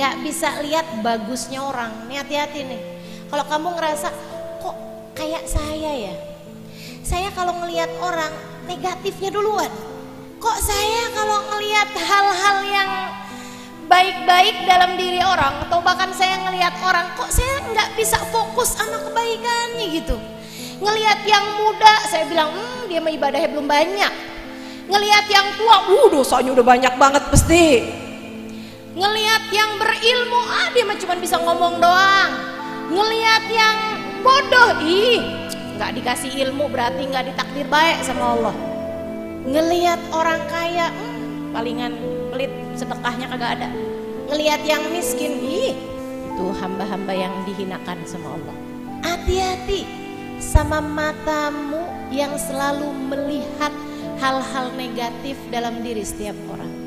nggak bisa lihat bagusnya orang. Nih hati-hati nih. Kalau kamu ngerasa kok kayak saya ya, saya kalau ngelihat orang negatifnya duluan. Kok saya kalau ngelihat hal-hal yang baik-baik dalam diri orang atau bahkan saya ngelihat orang kok saya nggak bisa fokus sama kebaikannya gitu. Ngelihat yang muda saya bilang hmm, dia mah ibadahnya belum banyak. Ngelihat yang tua, uh dosanya udah banyak banget pasti. Ngelihat yang berilmu, ah dia mah cuma bisa ngomong doang. Ngelihat yang bodoh, ih nggak dikasih ilmu berarti nggak ditakdir baik sama Allah. Ngelihat orang kaya, hmm, palingan pelit sedekahnya kagak ada. Ngelihat yang miskin, ih itu hamba-hamba yang dihinakan sama Allah. Hati-hati sama matamu yang selalu melihat hal-hal negatif dalam diri setiap orang.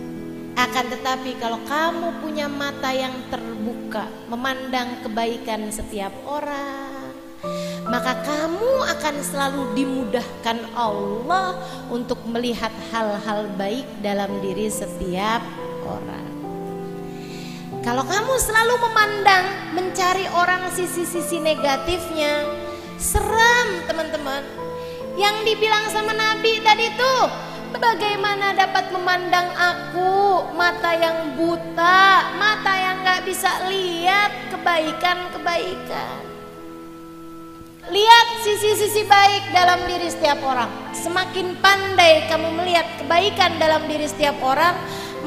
Akan tetapi kalau kamu punya mata yang terbuka, memandang kebaikan setiap orang, maka kamu akan selalu dimudahkan Allah untuk melihat hal-hal baik dalam diri setiap orang. Kalau kamu selalu memandang, mencari orang sisi-sisi negatifnya, seram teman-teman. Yang dibilang sama Nabi tadi tuh, bagaimana dapat memandang aku, yang buta, mata yang gak bisa lihat kebaikan-kebaikan. Lihat sisi-sisi baik dalam diri setiap orang. Semakin pandai kamu melihat kebaikan dalam diri setiap orang,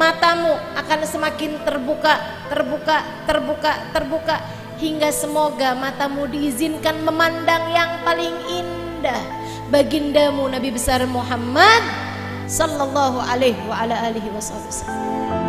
matamu akan semakin terbuka, terbuka, terbuka, terbuka hingga semoga matamu diizinkan memandang yang paling indah bagindamu Nabi besar Muhammad sallallahu alaihi wa ala alihi wasallam.